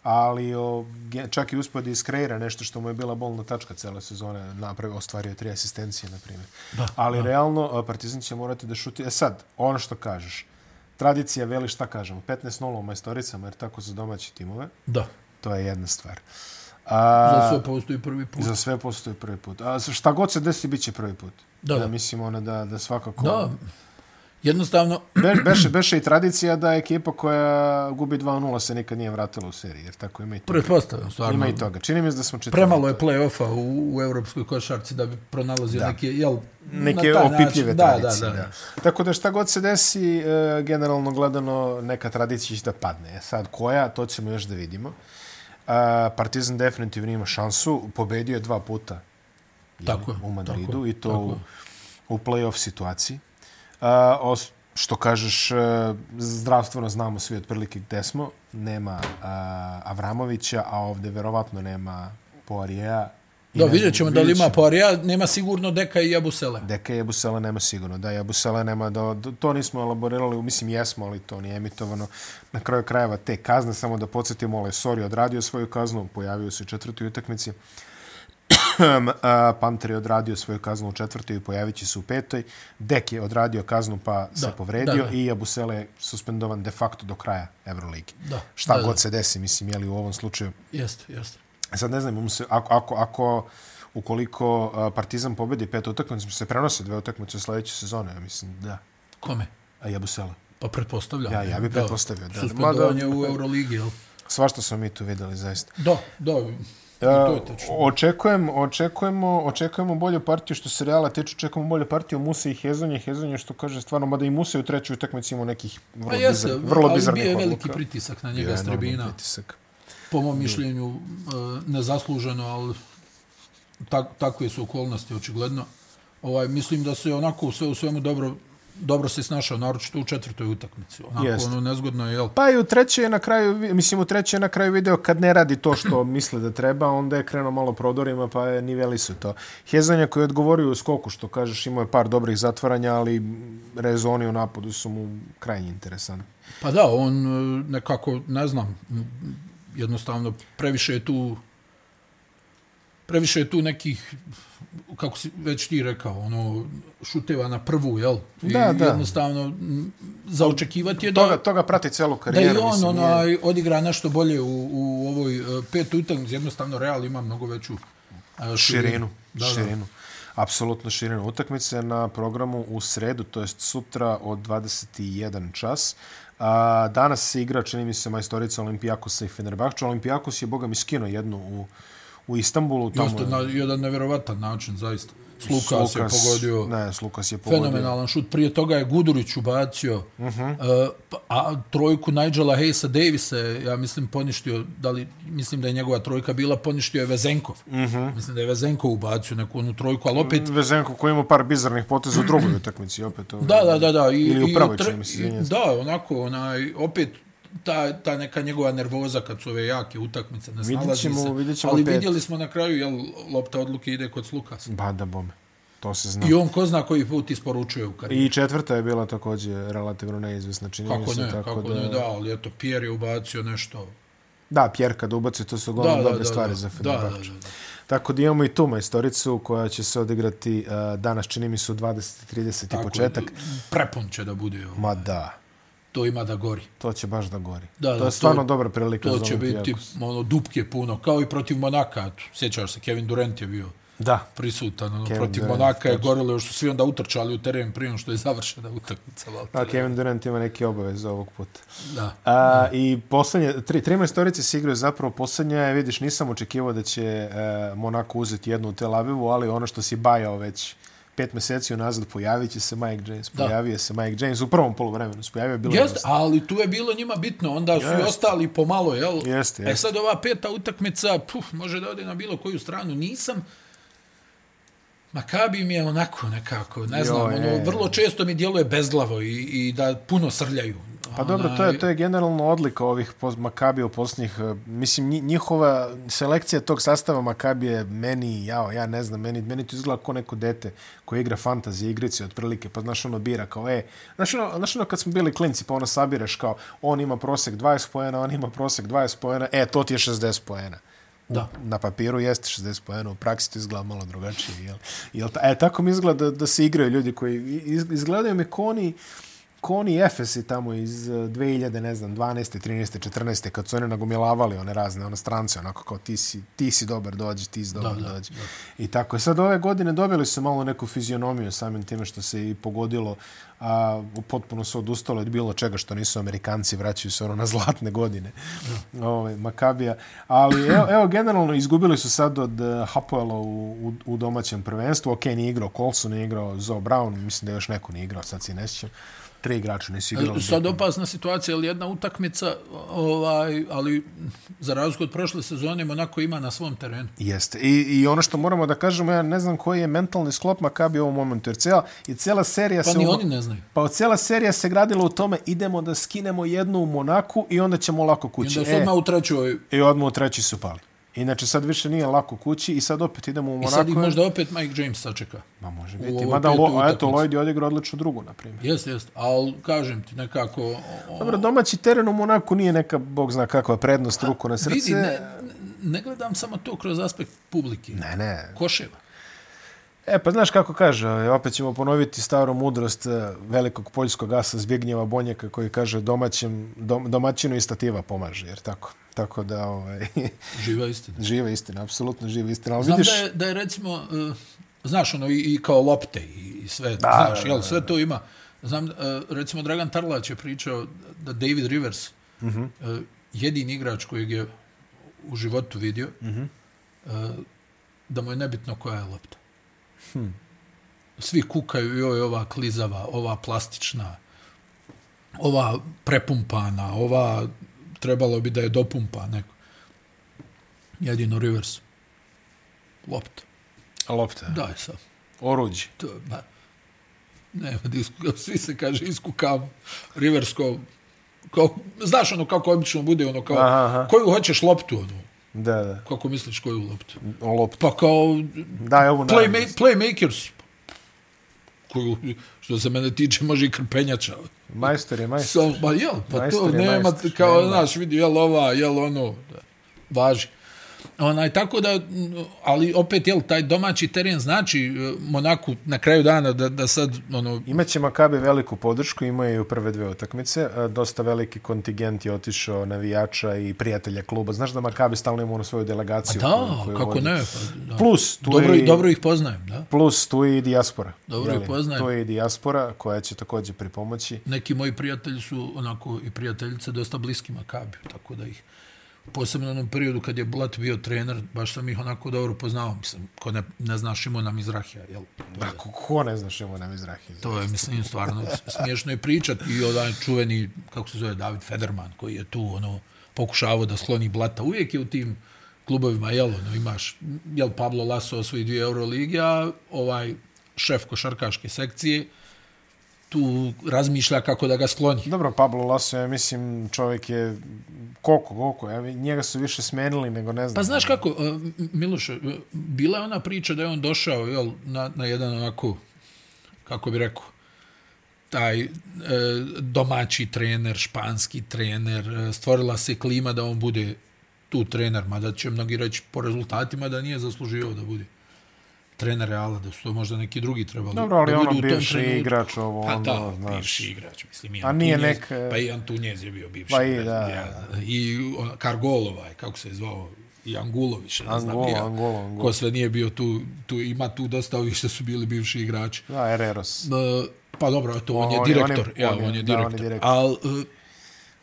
Ali o, čak i da iskreira nešto što mu je bila bolna tačka cele sezone, napravio, ostvario tri asistencije, na primjer. Da, Ali da. realno, Partizan će morati da šuti. E sad, ono što kažeš, tradicija veli šta kažemo, 15-0 u majstoricama, jer tako su domaći timove. Da. To je jedna stvar. A, za sve postoji prvi put. Za sve postoji prvi put. A šta god se desi, bit će prvi put. Da, da. da mislim, ono, da, da svakako... Da. Jednostavno, Be, beše, beše i tradicija da ekipa koja gubi 2-0 se nikad nije vratila u seriji, jer tako ima i toga. pretpostavljam, stvarno, Ima i toga. Čini mi se da smo čitali. premalo je play-offa u, u evropskoj košarci da bi pronalazio Da. neke, jel, neke na opipljive način, da, tradicije. Da, da, da. Tako da šta god se desi, e, generalno gledano, neka tradicija će da padne. E Sad, koja, to ćemo još da vidimo. A, Partizan definitivno ima šansu. Pobedio je dva puta jel, Tako u Madridu tako i to tako u, u play-off situaciji. Što kažeš, e, zdravstveno znamo svi otprilike gde smo. Nema Avramovića, a ovde verovatno nema Poirijeja. I Da, vidjet ćemo da li ima. Poirija, nema sigurno Deka i Jabusele. Deka Jebusela nema sigurno. Da, Jebusela nema, da, to nismo elaborirali, mislim jesmo, ali to nije emitovano. Na kraju krajeva te kazne, samo da podsjetimo, Lesori odradio svoju kaznu, pojavio se u četvrtoj utakmici. A, Panter je odradio svoju kaznu u četvrtoj i pojavit će se u petoj. Dek je odradio kaznu pa se Da, povredio da, da. i Jabusele je suspendovan de facto do kraja Euroligi. Da, Šta da, god da. se desi, mislim, je li u ovom slučaju Jeste, jeste. Sad ne znam, se, ako, ako, ako ukoliko Partizan pobedi pet utakmica, se prenose dve utakmice u sledeće sezone, ja mislim, da. Kome? A Jabusela. Pa pretpostavljam. Ja- ja bi pretpostavio, da. Suspendovanje Mada- u Euroligi, jel? Svašta smo mi tu videli, zaista. Da, da, to tačno. Očekujem, očekujemo, očekujemo bolju partiju što se Reala tiče, očekujemo bolju partiju Musa i Hezonje. Hezonje što kaže stvarno, mada i Musa u trećoj utakmici imao nekih vrlo, Pa jeste, bizar, vrlo ali bizarnih bio je odluka. veliki pritisak na njega je s enorman tribina. pritisak. Po mom mišljenju, e, nezasluženo, ali tak, takve su okolnosti, očigledno. Ovaj, mislim da se onako sve u svemu dobro, dobro se snašao, naročito u četvrtoj utakmici. Onako, Jeste. ono, nezgodno je, jel? Pa i u trećoj je na kraju, mislim u trećoj je na kraju video kad ne radi to što misle da treba, onda je krenuo malo prodorima pa je niveli su to. Hezanja koji je odgovorio u skoku, što kažeš, imao je par dobrih zatvaranja, ali rezoni u napadu su mu krajnje interesantni. Pa da, on e, nekako, ne znam, jednostavno previše je tu previše je tu nekih kako si već ti rekao, ono, šuteva na prvu, jel? I Da, da. jednostavno, m, za očekivati je Toga, da, toga prati celu da karijeru. i on mislim, nije- onaj, odigra nešto bolje u, u ovoj e, pet utakmici. Jednostavno, Real ima mnogo veću e, širinu, Da, širinu. Apsolutno širinu. Utakmice na programu u sredu, to jest sutra od 21 čas. A, danas se igra, čini mi se, majstorica Olimpijakosa i Fenerbahča. Olimpijakos je, boga mi, skino jednu u, u Istanbulu. Da. Jeste na jedan nevjerovatan način, zaista. Slukas, je pogodio. Ne, Slukas je pogodio. fenomenalan šut. Prije toga je Gudurić ubacio, uh -huh. uh, a trojku Nigela Hayesa Davisa, ja mislim, poništio, da li, mislim da je njegova trojka bila, poništio je Vezenkov. Uh -huh. Mislim da je Vezenkov ubacio neku onu trojku, ali opet, Vezenko koji ima par bizarnih poteza u drugoj utakmici, opet. Ovo, da, da, da, da. I, Ili u i prvoj, tre- čini mi i- se. Da, onako, onaj, opet, ta, ta neka njegova nervoza kad su ove jake utakmice, ne Vidjet snalazi ćemo- se. vidjet ćemo ali pet. vidjeli smo na kraju, jel, lopta odluke ide kod Slukasa. Ba da bome. To se zna. I on ko zna koji put isporučuje u karijeri. I četvrta je bila također relativno neizvesna, čini mi Kako se. ne, tako kako da... ne, da, ali eto, Pierre je ubacio nešto. Da, Pjer kad ubaci, to su Da, uglavnom da, dobre da, stvari da, za da, da, Fenerbahče. da, da. Tako da imamo i tu majstoricu koja će se odigrati uh, danas, čini mi se u 20.30 i početak. Prepun će da bude. Ovo. Ma da, To ima da gori. to će baš da gori. Da, to da, je stvarno to- dobra prilika To za će biti ono, dupke puno. Kao i protiv Monaka. Sjećaš se, Kevin Durant je bio Da, prisutan. Ono, Kevin protiv Durant, Monaka je gorilo još su svi onda utrčali u teren prije što je završena utakmica. valjda. a Kevin Durant ima neke obaveze ovog puta. Da. A, I poslednje, tri, tri majstorice se igraju zapravo poslednja je, vidiš, nisam očekivao da će e, Monako uzeti jednu u Tel Avivu, ali ono što si bajao već pet meseci unazad, pojavit će se Mike James. Da. Pojavio se Mike James u prvom polovremenu. se Pojavio je bilo Jeste, ali tu je bilo njima bitno. Onda su i Jeste. ostali pomalo, jel? Jeste, E jeste. sad ova peta utakmica, puf, može da ode na bilo koju stranu. Nisam, Makabi mi je onako nekako, ne znam, Joj, ono, je. vrlo često mi djeluje bezglavo i, i da puno srljaju. Pa dobro, to je, to je generalno odlika ovih pos- Makabija u posljednjih... e, Mislim, nji- njihova selekcija tog sastava Makabije je meni, jao, ja ne znam, meni, meni to izgleda kao neko dete koje igra fantasy igrice otprilike, pa znaš ono bira kao, e, znaš ono, znaš ono kad smo bili klinci, pa ono sabiraš kao, on ima prosek 20 poena, on ima prosek 20 poena, e, to ti je 60 poena. Da. Na papiru jeste 60 poena, u praksi to izgleda malo drugačije. Jel? Jel ta, e, tako mi izgleda da, da se igraju ljudi koji iz- izgledaju mi ko oni ko oni Efesi tamo iz eh, 2000, ne znam, 12. 13. 14. kad su oni nagomilavali one razne one strance, onako kao ti si, ti si dobar, dođi, ti si dobar, Da, da, dođi. I tako. Sad ove godine dobili su malo neku fizionomiju samim time što se i pogodilo, a potpuno su odustalo od bilo čega što nisu Amerikanci, vraćaju se ono na zlatne godine ovaj, Makabija. Ali evo, evo, generalno izgubili su sad od uh, Hapoela u, u, u domaćem prvenstvu. Ok, nije igrao Colson, nije igrao Zoe Brown, mislim da još neko nije igrao, sad si ne sjećam. Tri igrača nisu igrali. Sad opasna situacija, ali jedna utakmica, ovaj, ali za razliku od prošle sezone, Monako ima na svom terenu. Jeste. I, I ono što moramo da kažemo, ja ne znam koji je mentalni sklop Makabi u ovom momentu, jer cijela, i cijela serija Pa se... ni u- oni ne znaju. Pa cijela serija se gradila u tome, idemo da skinemo jednu u Monaku i onda ćemo lako I kući. onda su odmah u trećoj, I odmah u treći su pali. Inače, sad više nije lako kući i sad opet idemo u i Monaku. sad ih možda opet Mike James sačeka. Ma može biti. Mada, lo, a eto. Lloyd je odigrao odlično drugu, na primjer. Jeste, jeste. Ali, kažem ti, nekako... o- Dobro, domaći teren u Monaku nije neka, bog zna kakva prednost, ruku na srce. Vidi, ne, ne gledam samo to kroz aspekt publike. ne, ne. Koševa. E, pa znaš kako kaže, opet ćemo ponoviti staru mudrost eh, velikog poljskog asa Zbignjeva Bonjaka koji kaže domaćem, dom, domaćinu i stativa pomaže, jer tako. Tako da, ovaj, Živa istina. živa istina, apsolutno živa istina. Ali Znam vidiš, da je, da je recimo, uh, znaš, ono, i, i kao lopte i, i sve, da, znaš, jel, sve to ima. Znam, uh, recimo, Dragan Tarlać je pričao da David Rivers, uh -huh. uh, jedini igrač kojeg je u životu vidio, uh -huh. uh, da mu je nebitno koja je lopta. Hmm. Svi kukaju, joj, ova klizava, ova plastična, ova prepumpana, ova trebalo bi da je dopumpa neko. Jedino Rivers. Lopta. lopta, Daj sad. oruđe. To, ba, nema disku, svi se kaže iskukamo. Rivers kao, kao, znaš ono kako obično bude, ono kao, Aha, aha. koju hoćeš loptu, ono, Da, da, kako misliš koju loptu? lopta. Pa kao Daj ovu naravno. playmakers, koju, što se mene tiče, može i krpenjača. Majstor je majstor. So, ba jel, pa Majstor to nema, kao, znaš, vidi, jel ova, jel ono, važi. Onaj, tako da, ali opet, jel, taj domaći teren znači e, Monaku na kraju dana da, da sad, ono, Imaće Makabi veliku podršku, imaju i u prve dve utakmice. E, Dosta veliki kontingent je otišao navijača i prijatelja kluba. Znaš da Makabi stalno ima onu svoju delegaciju. da, koju- koju kako vodi. ne, pa, da. Plus, tu dobro, i, dobro ih poznajem, da. plus tu je i dijaspora. Dobro Jeli? ih poznajem. Tu je i dijaspora koja će također pripomoći. Neki moji prijatelji su onako i prijateljice dosta bliski Makabiju, tako da ih posebno u onom periodu kad je Blat bio trener, baš sam ih onako dobro poznao, mislim, ko ne, ne zna Šimona Mizrahija, jel? Da, ko, ko ne zna Šimo nam izrahi? To je, mislim, stvarno smiješno je pričat i onaj čuveni, kako se zove, David Federman, koji je tu, ono, pokušavao da sloni Blata. Uvijek je u tim klubovima, jel, ono, imaš, jel, Pablo Laso osvoji dvije Euroligi, a ovaj šef košarkaške sekcije tu razmišlja kako da ga skloni. Dobro, Pablo Laso, ja mislim, čovjek je koliko, koliko, ja, njega su više smenili nego ne znam. Pa znaš kako, e, M- Miloše, e, bila je ona priča da je on došao jel, na, na jedan onako, kako bi rekao, taj e, domaći trener, španski trener, e, stvorila se klima da on bude tu trener, mada će mnogi reći po rezultatima da nije zaslužio da bude trener Reala, da su to možda neki drugi trebali. Dobro, ali da ono bivši trenutku. igrač, ovo, Pa ono, da, znaš. bivši igrač, mislim, i A nije nek- Pa i Antunez je bio bivši Pa i da, ja, I on, Kargol, ovaj, kako se je zvao, i Angulović, ne znam Angola, ni ja. Angola, Angola. Ko sve nije bio tu, tu, ima tu dosta ovih što su bili bivši igrači. Da, Ereros. E, pa dobro, eto, on, On- je je- direktor. on je- ja, on je- on je da, on je direktor. direktor.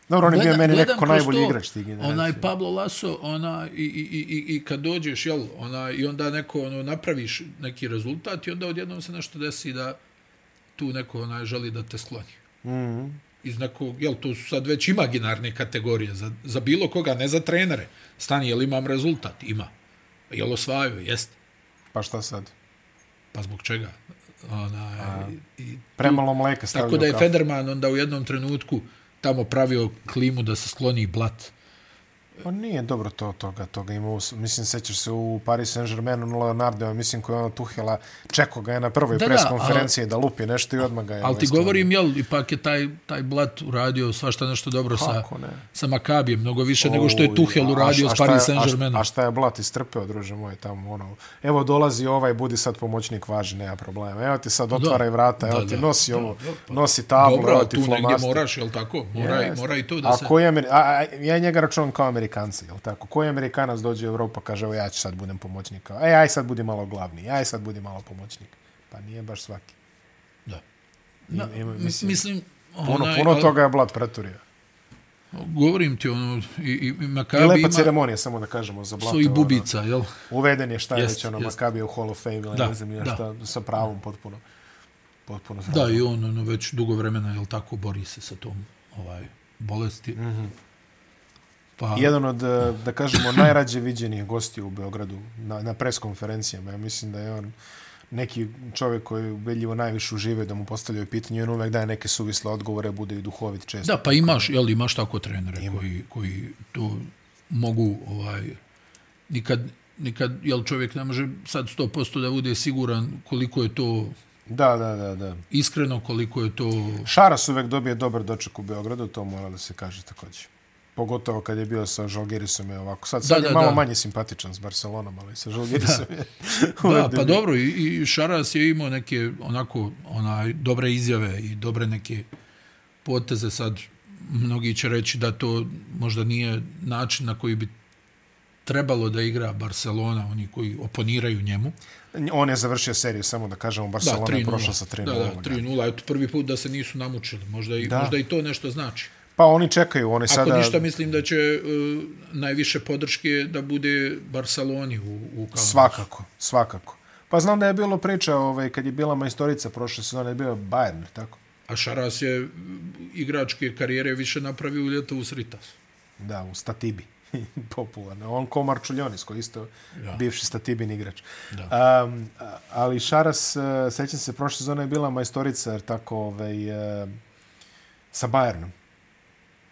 Dobro, on je bio meni nekako najbolji igrač tih generacija. Onaj Pablo Laso, ona, i, i, i, i, i kad dođeš, jel, ona, i onda neko, ono, napraviš neki rezultat i onda odjednom se nešto desi da tu neko onaj, želi da te skloni. Mm. -hmm. Iz nekog, jel, to su sad već imaginarne kategorije za, za bilo koga, ne za trenere. Stani, jel imam rezultat? Ima. Jel osvajaju? Jest. Pa šta sad? Pa zbog čega? Onaj, i, Premalo mleka stavljaju Tako da je kafu. Federman onda u jednom trenutku tamo pravio klimu da se skloni blat. Pa nije dobro to toga, toga ima, u, mislim, sećaš se u Paris Saint-Germainu Leonardo, mislim, koji je ono Tuhela, čeko ga je na prvoj Da, pres da, konferenciji da lupi nešto i odmah ga je... Ali ti ovaj, govorim, jel, ipak je taj, taj Blat uradio svašta nešto dobro sa, Kako ne? sa Makabijem, mnogo više nego što je Tuhel uradio a- a s Paris a Saint-Germainom. A šta je Blat istrpeo, druže moj, tamo, ono, evo dolazi ovaj, budi sad pomoćnik, važi, nema problema. Evo ti sad otvaraj vrata, evo Da, ti da, nosi da, ovo, da, pa- nosi tablu, Dobro, evo ti tu negdje moraš, jel tako? Mora, Jeste. mora i to da a se... Koji je, a, a, ja njega računam kao Amerikanci, jel tako? Koji Amerikanac dođe u Evropu kaže, evo ja ću sad budem pomoćnik. Kao, E, aj sad budi malo glavni, aj sad budi malo pomoćnik. Pa nije baš svaki. Da. Ima, ima, Mislim, mislim, puno, onaj, puno ali- toga je Blat preturio. Govorim ti, ono, i, i, i I Makabi lepa ima ceremonija, samo da kažemo, za Blata. svojih ono, bubica, jel? Uveden je šta je već ono jest. Makabija u Hall of Fame ili Da, ne znam ja da. šta, sa pravom potpuno. Potpuno Da, i on ono, već dugo vremena, jel tako, bori se sa tom ovaj, bolesti. Mm Mhm. -hmm. Pa, Jedan od, eh, da kažemo, najrađe viđenih gosti u Beogradu na, na preskonferencijama. Ja mislim da je on neki čovjek koji ubedljivo najviše užive da mu postavljaju pitanje i on uvek daje neke suvisle odgovore, bude i duhovit često. Da, pa imaš, jel, imaš tako trenere koji, koji to mogu, ovaj, nikad, nikad, jel, čovjek ne može sad 100% da bude siguran koliko je to Da, da, da, da. iskreno, koliko je to... Šaras uvek dobije dobar doček u Beogradu, to mora da se kaže također. Pogotovo kad je bio sa Žalgirisom je ovako. Sad, sad Da, je da, malo da. manje simpatičan s Barcelonom, ali sa Žalgirisom je... Da, uvek pa dobro, i, i Šaras je imao neke onako onaj dobre izjave i dobre neke poteze sad mnogi će reći da to možda nije način na koji bi trebalo da igra Barcelona, oni koji oponiraju njemu. On je završio seriju, samo da kažemo, Da, Barcelona je 3:0. prošla sa 3-0. Da, da, 3-0. Eto, prvi put da se nisu namučili. Možda i, Da. možda i to nešto znači. Pa oni čekaju, oni Ako sada... ništa, mislim da će uh, najviše podrške da bude Barceloni u, u Kaunasu. Svakako, svakako. Pa znam da je bilo priča, ovaj, kad je bila majstorica prošle sezone, je bio Bayern, tako? A Šaras je igračke karijere više napravio u ljeto u Sritasu. Da, u Statibi. Popularno. On ko Marčuljonis, koji isto Ja. bivši Statibin igrač. Da. Um, ali Šaras, uh, sećam se, prošle sezone je bila majstorica, jer tako, ovaj, uh, sa Bayernom.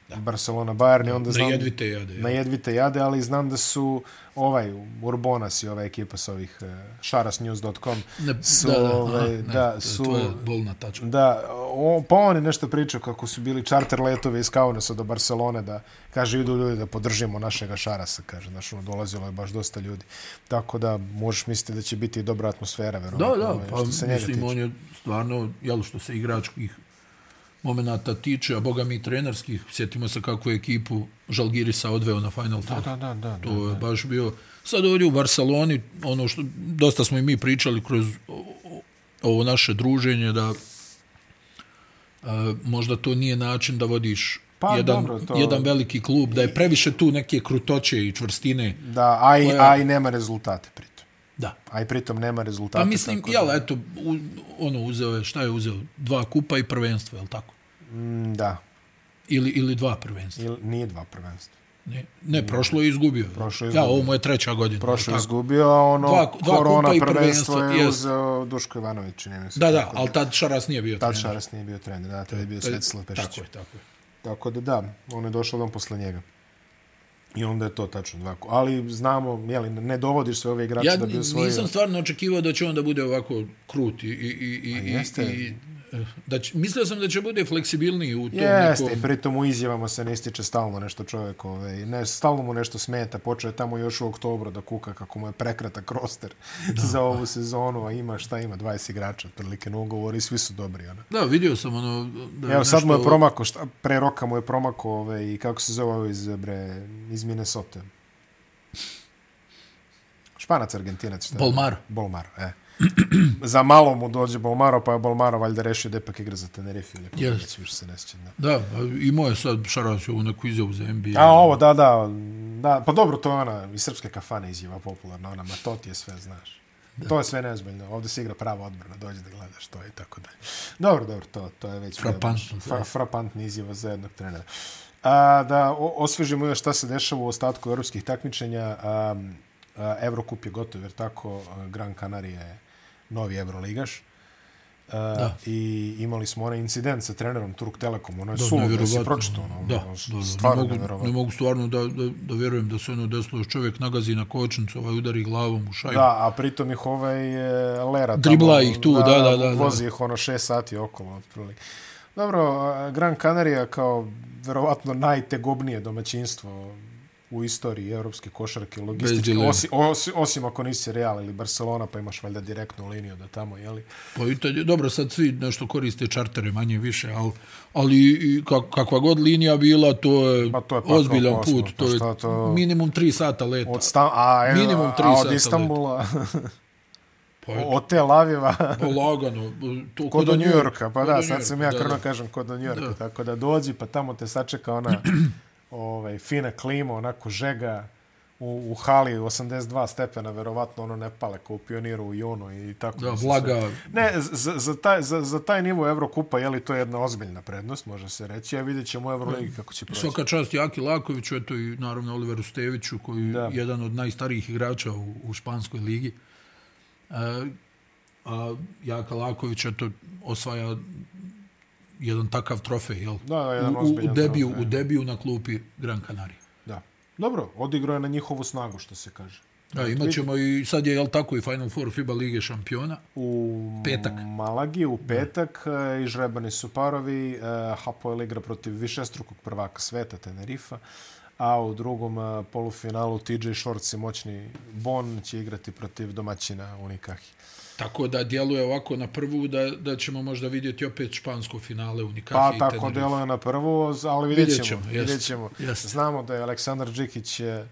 Da. Barcelona, Bayern, i onda Na znam... jedvite jade. Na jedvite jade, ali znam da su ovaj, Urbonas i ova ekipa sa ovih uh, šarasnews.com Ne, su, da, da, ovaj, aha, ne, da, to je su, bolna tačka. Da, o, pa on je nešto pričao kako su bili čarter letove iz Kaunasa do Barcelone da, kaže, idu ljudi da podržimo našega Šarasa, kaže, znaš, ono, dolazilo je baš dosta ljudi. Tako da, možeš misliti da će biti dobra atmosfera, Da, verovatno, da, ovaj, pa mislim, on je stvarno, jel, što se igračkih momenata tiče, a boga mi trenerskih, sjetimo se kako je ekipu Žalgirisa odveo na Final Four. Da, da, da, da. To je baš bio... Sad ovdje u Barceloni, ono što dosta smo i mi pričali kroz ovo naše druženje, da e, možda to nije način da vodiš Pa, jedan, dobro, to- jedan veliki klub, da je previše tu neke krutoće i čvrstine. Da, a i, koja- a i nema rezultate pritom. Da. A i pritom nema rezultate. Pa mislim, tako jel, da, eto, u, ono, uzeo je, šta je uzeo? Dva kupa i prvenstvo, jel tako? mm, da, Ili, ili dva prvenstva. ili nije dva prvenstva. Ne, ne prošlo je izgubio. Prošlo je Ja, izgubio. ovo mu je treća godina. Prošlo je izgubio, a ono Dva- dva korona prvenstvo prvenstvo, je jest. uzeo Duško Ivanović, čini mi se. Da, da, ali tad Šaras nije bio Tad trener. Šaras nije bio trener, da, tad je bio Svetislav Pešić. Tako je, tako je. Tako da da, on je došao dom posle njega. I onda je to tačno dva. ku- Ali znamo, jeli, ne dovodiš sve ove igrače Ja da bi osvojio. nisam stvarno očekivao da će on da bude ovako krut i, i, i, i, i, jeste. i da će, mislio sam da će bude fleksibilniji u tom Jeste, nekom... i pritom u izjavama se ne ističe stalno nešto čovjek, ovaj, ne, stalno mu nešto smeta, počeo je tamo još u oktobru da kuka kako mu je prekratak roster za ovu sezonu, a ima šta ima, 20 igrača, otprilike na ugovor i svi su dobri. Ona. Da, vidio sam ono... Da Evo sad mu je nešto- promako, šta, pre roka mu je promako, ovaj, i kako se zove ovo iz, bre, iz Minnesota. Španac, Argentinac. Šta? Bolmaro. Bolmaro, e. za malo mu dođe Bolmaro, pa je Bolmaro valjda rešio da ipak igra za Tenerife ili Jest. yes. više se ne sjećam. Da. Da, a imao je sad Šaras ovu neku izjavu za NBA. A ovo, da, da, da, pa dobro, to je ona iz srpske kafane izjava popularna, ona, ma to ti je sve, znaš. Da. To je sve nezbiljno. Ovdje se igra prava odbrana, dođe da gledaš to i tako dalje. Dobro, dobro, to, to je već... Frapantno, Fra, frapantna izjava za jednog trenera. A, da osvežimo još šta se dešava u ostatku europskih takmičenja. A, a, Evrokup je gotov, jer tako Gran Canaria je novi Euroligaš. Uh, I imali smo onaj incident sa trenerom Turk Telekom, ono je Da, suludo da si pročito, ono, Da, ono, da, da, stvarno ne mogu, nevjerovatno. ne mogu stvarno da, da, da vjerujem da se ono desilo još čovjek nagazi na kočnicu, ovaj udari glavom u šajbu. Da, a pritom ih ovaj e, Lera Dribla ih tu, da, da, da, da. Vozi ih ono šest sati okolo, otprilike. Dobro, Gran Canaria kao verovatno najtegobnije domaćinstvo u istoriji evropske košarke, logističke, dileme. osim, osim, osim ako nisi Real ili Barcelona, pa imaš valjda direktnu liniju do tamo, jeli? Pa i je- dobro, sad svi nešto koriste čartere manje više, ali, ali kak, kakva god linija bila, to je, Pa to je pakao ozbiljan posla, put. pa To je to- minimum tri sata leta. Od Stam a, e, Minimum tri a od sata Istanbula, pa od Tel Aviva, polagano. To kod do Yorka, pa da, sad sam ja krno kažem kod do New Yorka, Da. tako da dođi, pa tamo te sačeka ona ovaj, fina klima, onako žega, u, u hali 82 stepena, verovatno ono ne pale kao u pioniru u junu i tako. Da, vlaga. Ne, za, za, taj, za, za taj nivo Evrokupa, je li to je jedna ozbiljna prednost, može se reći, a vidjet ćemo u Euroligi kako će proći. Svaka čast Jaki Lakoviću, eto i naravno Oliveru Steviću, koji Da. je jedan od najstarijih igrača u, u španskoj ligi. E, a Jaka Laković, eto, osvaja jedan takav trofej, jel? Da, da, jedan u, u, debiju, trofej. u debiju na klupi Gran Canaria. Da. Dobro, odigrao je na njihovu snagu, što se kaže. Da, imat ćemo i, sad je, jel tako, i Final Four FIBA Lige šampiona. U Petak. Malagi u petak da. i žrebani su parovi. Uh, Hapoel igra protiv višestrukog prvaka sveta, Tenerifa. A u drugom uh, polufinalu TJ Shorts i moćni Bon će igrati protiv domaćina Unikahi. Tako da djeluje ovako na prvu da, da ćemo možda vidjeti opet špansko finale u Nikahi Pa i tako deluje na prvu, ali vidjet Vidjet ćemo. ćemo, Vidjet jest, ćemo. jest. Znamo da je Aleksandar Džikić eh,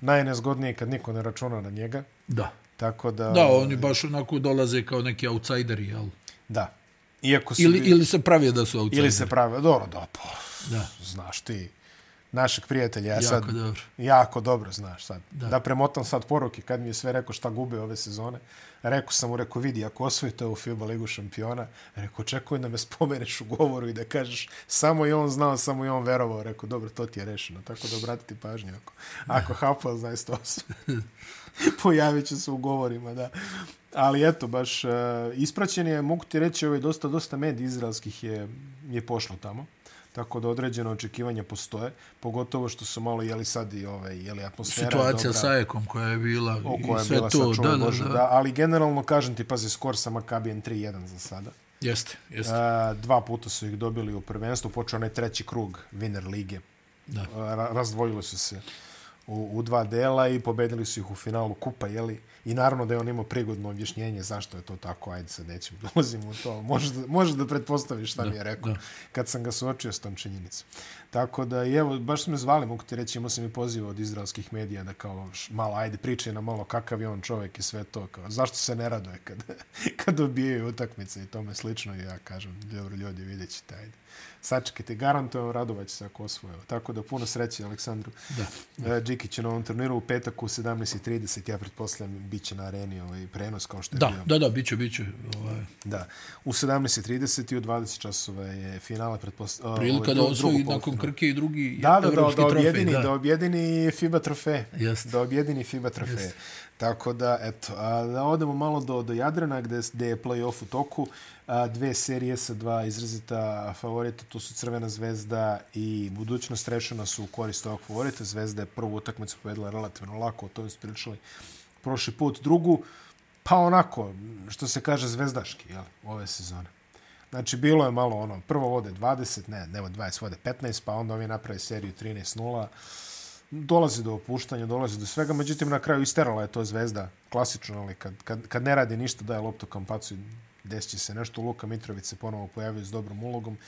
najnezgodniji kad niko ne računa na njega. Da. Tako da... Da, oni baš onako dolaze kao neki outsideri, jel? Da. Iako su Ili, bili- ili se pravi da su outsideri. ili se prave... Dobro, da, pa, Da, znaš ti, našeg prijatelja, ja jako sad dobro. jako dobro znaš sad. Da. Da. premotam sad poruke kad mi je sve rekao šta gube ove sezone. Rekao sam mu, rekao, vidi, ako osvojite ovu FIBA ligu šampiona, rekao, očekuj da me spomeneš u govoru i da kažeš samo i on znao, samo i on verovao. Rekao, dobro, to ti je rešeno. Tako da obratiti pažnju. Ako, ako Hapoel zaista osvoji. Pojavit će se u govorima, da. Ali eto, baš uh, ispraćen je, mogu ti reći, ovaj, dosta, dosta medij izraelskih je, je pošlo tamo. Tako da određeno očekivanja postoje, pogotovo što su malo jeli sad i ovaj, jeli atmosfera. Situacija dobra, sa Ekom koja je bila o i koja je sve bila to. Da, da, Bože, da, da. Ali generalno, kažem ti, pazi, skor sa Makabijem 3-1 za sada. Jeste, jeste. Uh, dva puta su ih dobili u prvenstvu, počeo onaj treći krug Winner Lige. Da. Uh, ra- razdvojili su se u, u dva dela i pobedili su ih u finalu kupa, jeli? I naravno da je on imao prigodno objašnjenje zašto je to tako, ajde sad nećemo dolazimo u to. Možeš da, možeš da pretpostaviš šta da, mi je rekao da. kad sam ga suočio s tom činjenicom. Tako da, evo, baš su me zvali, mogu ti reći, imao sam i poziva od izraelskih medija da kao, malo, ajde, pričaj nam malo kakav je on čovjek i sve to, kao, zašto se ne raduje kad, kad dobijaju utakmice i tome slično, i ja kažem, dobro, ljudi, vidjet ćete, ajde. Sačekajte, garantujem, radovat će se ako osvoje. Tako da, puno sreće Aleksandru Da. e, Džikić na ovom turniru u petak u 17.30, ja pretpostavljam, bit će na areni ovaj prenos kao što je Da, bio. da, da, biće, biće. Ovaj, Da. U 17.30 i u 20 časova je finale pretpostavljam. prilika da osvoji nakon Krke i drugi Da, da, da, da, trofej. objedini, da. da objedini FIBA trofej. Jest. Da objedini FIBA trofej. Jest. Tako da, eto, a, da odemo malo do, do Jadrana gde, gde je play-off u toku. A, dve serije sa dva izrazita favorita, to su Crvena zvezda i budućnost rešena su u korist ovog favorita. Zvezda je prvu utakmicu povedala relativno lako, o tome su pričali prošli put. Drugu, pa onako, što se kaže, zvezdaški, jel, ove sezone. Znači, bilo je malo ono, prvo vode 20, ne, nema 20, vode 15, pa onda ovi naprave seriju 13-0. Dolazi do opuštanja, dolazi do svega, međutim, na kraju isterala je to zvezda, klasično, ali kad, kad, kad ne radi ništa, daje loptu kampacu i desit će se nešto. Luka Mitrović se ponovo pojavio s dobrom ulogom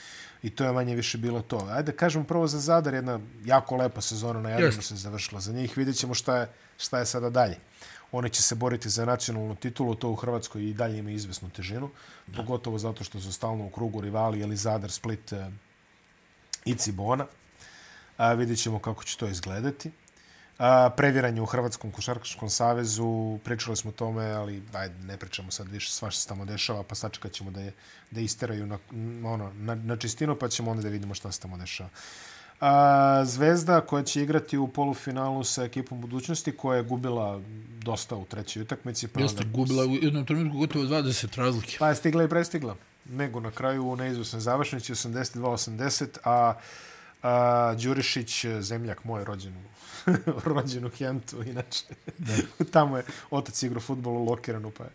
i to je manje više bilo to. Ajde, kažemo prvo za Zadar, jedna jako lepa sezona na Jadranu se završila. Za njih vidjet ćemo šta je, šta je sada dalje. Oni će se boriti za nacionalnu titulu, to u Hrvatskoj i dalje ima izvesnu težinu, da. pogotovo zato što su stalno u krugu rivali, ili Zadar, Split e, i Cibona. A, vidjet ćemo kako će to izgledati. A, previranje u Hrvatskom košarkaškom savezu, pričali smo o tome, ali ajde, ne pričamo sad više sva što se tamo dešava, pa sačekat ćemo da, je, da isteraju na, ono, na, na čistinu, pa ćemo onda da vidimo šta se tamo dešava. A, Zvezda koja će igrati u polufinalu sa ekipom budućnosti koja je gubila dosta u trećoj utakmici. Pa Jeste, onda- gubila u jednom trenutku gotovo 20 razlike. Pa je stigla i prestigla. Nego na kraju u neizvesnoj završnici 82-80, a, a Đurišić, zemljak moj, rođen u, rođen u Hentu, inače. tamo je otac igrao futbol u Lokiranu, pa je,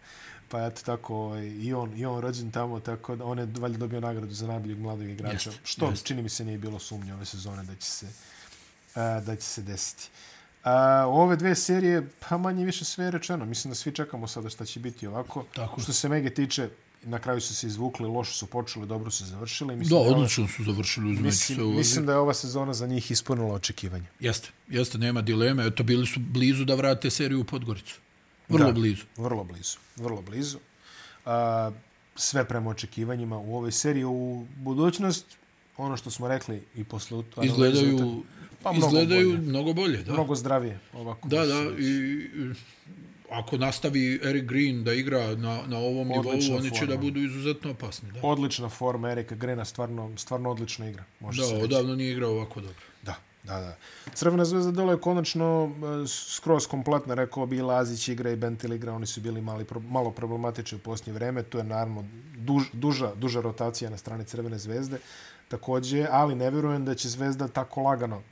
pa eto tako, ovaj, i on, i on rođen tamo, tako da on je valjda dobio nagradu za najboljeg mladog igrača, Jeste, što jeste. čini mi se nije bilo sumnje ove sezone da će se, a, da će se desiti. A, ove dve serije, pa manje više sve je rečeno. Mislim da svi čekamo sada šta će biti ovako. Tako. Što se Mege tiče, na kraju su se izvukli, loše su počeli, dobro su završili. Da, Mislim je ova- odlično su završili Mislim, sve u mislim da je ova sezona za njih ispunila očekivanje. Jeste, jeste, nema dileme. Eto, bili su blizu da vrate seriju u Podgoricu. Vrlo Da. blizu. Vrlo blizu. Vrlo blizu. A, sve prema očekivanjima u ovoj seriji. U budućnost, ono što smo rekli i posle Izgledaju, Pa mnogo izgledaju bolje. mnogo bolje. Da, mnogo zdravije. Ovako da, se da. i ako nastavi Eric Green da igra na, na ovom Odlična nivou, oni će forma. da budu izuzetno opasni. Da, Odlična forma Erika Grena, stvarno, stvarno odlična igra. Može da se odavno nije igrao ovako dobro. Da, da, da. Crvena zvezda dole je konačno e, skroz kompletna, rekao bi Lazić igra i Bentil igra, oni su bili mali, malo problematični u posljednje vreme, to je naravno duž, duža, duža rotacija na strani Crvene zvezde, takođe, ali ne vjerujem da će zvezda tako lagano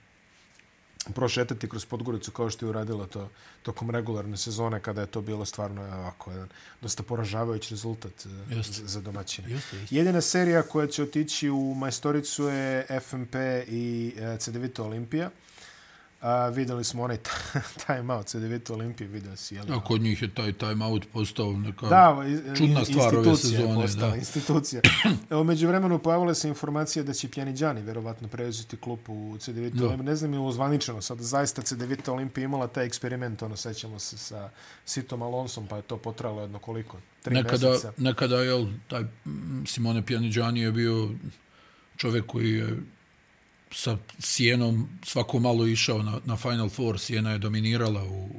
prošetati kroz Podgoricu kao što je uradila to tokom regularne sezone kada je to bilo stvarno ovako jedan dosta poražavajući rezultat e, Jeste. za, domaćine. Jeste, jeste. Jedina serija koja će otići u majstoricu je FMP i e, CDVita Olimpija. A, videli smo onaj time out CDVita Olimpije, video si, jel? A kod njih je taj time out postao neka... Da, čudna stvar ove je sezone, postala, da. Institucija. Evo, među vremenu pojavila se informacija da će Pjaniđani verovatno preuzeti klub u CDVita Da. Olimpije. Ne znam je uzvaničeno sad. Zaista CDVita Olimpija imala taj eksperiment, ono, sećamo se sa Sitom Alonsom, pa je to potrajalo jedno koliko? Tri nekada, meseca. nekada jel, taj Simone Pjaniđani je bio čovjek koji je sa Sijenom svako malo išao na, na Final Four. Sijena je dominirala u,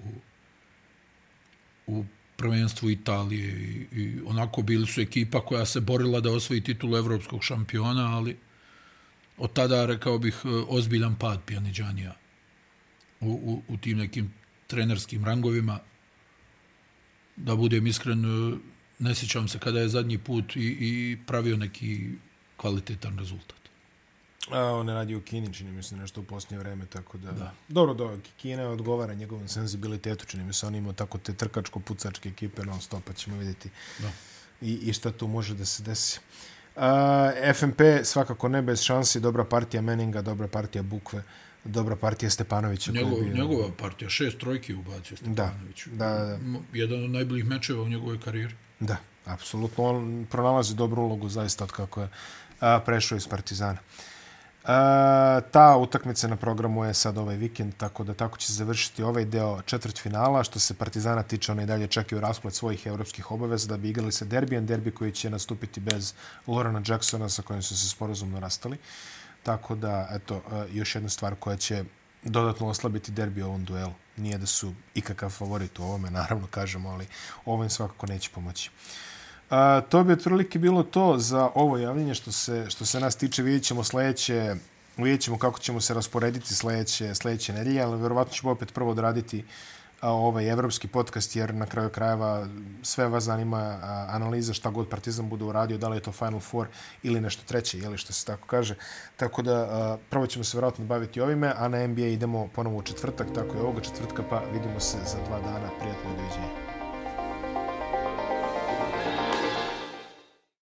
u, prvenstvu Italije i, i onako bili su ekipa koja se borila da osvoji titulu evropskog šampiona, ali od tada, rekao bih, e, ozbiljan pad Pjaniđanija u, u, u tim nekim trenerskim rangovima. Da budem iskren, e, ne sjećam se kada je zadnji put i, i pravio neki kvalitetan rezultat. A, on je radio u Kini, čini mi se nešto u posljednje vreme, tako da... da. Dobro, do, Kina odgovara njegovom senzibilitetu, čini mi se, on ima tako te trkačko-pucačke ekipe non stop, pa ćemo vidjeti Da. i, i šta tu može da se desi. A, FMP svakako ne bez šansi, dobra partija Meninga, dobra partija Bukve, dobra partija Stepanovića. koji je Njegov, bio- njegova partija, šest trojki ubacio Stepanović. Da, da, da. Jedan od najboljih mečeva u njegovoj karijeri. Da, apsolutno. On pronalazi dobru ulogu zaista od kako je a, prešao iz Partizana. A, ta utakmica na programu je sad ovaj vikend, tako da tako će završiti ovaj deo četvrt finala. Što se Partizana tiče, oni dalje čekaju rasplet svojih evropskih obaveza da bi igrali sa derbijem, derbi koji će nastupiti bez Lorana Jacksona sa kojim su se sporazumno rastali. Tako da, eto, e, još jedna stvar koja će dodatno oslabiti derbi u ovom duelu. Nije da su ikakav favorit u ovome, naravno kažemo, ali ovo im svakako neće pomoći. A, to bi otprilike bilo to za ovo javljanje što se, što se nas tiče. Vidjet ćemo sledeće, vidjet ćemo kako ćemo se rasporediti sledeće, sledeće nedelje, ali vjerovatno ćemo opet prvo odraditi a, ovaj evropski podcast, jer na kraju krajeva sve vas zanima a, analiza šta god Partizan bude uradio, da li je to Final Four ili nešto treće, jeli što se tako kaže. Tako da a, prvo ćemo se vjerojatno baviti ovime, a na NBA idemo ponovo u četvrtak, tako je ovoga četvrtka, pa vidimo se za dva dana. Prijatno doviđenja.